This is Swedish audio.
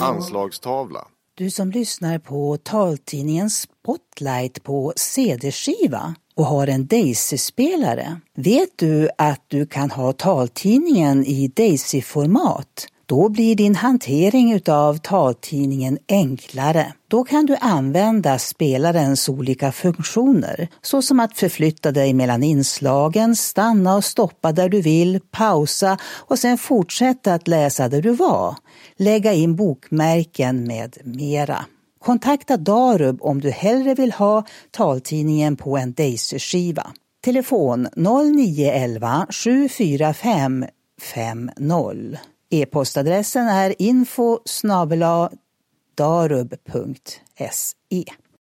Anslagstavla. Du som lyssnar på taltidningen Spotlight på CD-skiva och har en Daisy-spelare. Vet du att du kan ha taltidningen i Daisy-format? Då blir din hantering utav taltidningen enklare. Då kan du använda spelarens olika funktioner, såsom att förflytta dig mellan inslagen, stanna och stoppa där du vill, pausa och sen fortsätta att läsa där du var, lägga in bokmärken med mera. Kontakta Darub om du hellre vill ha taltidningen på en Daisy-skiva. Telefon 0911 745 50. E-postadressen är info darub.se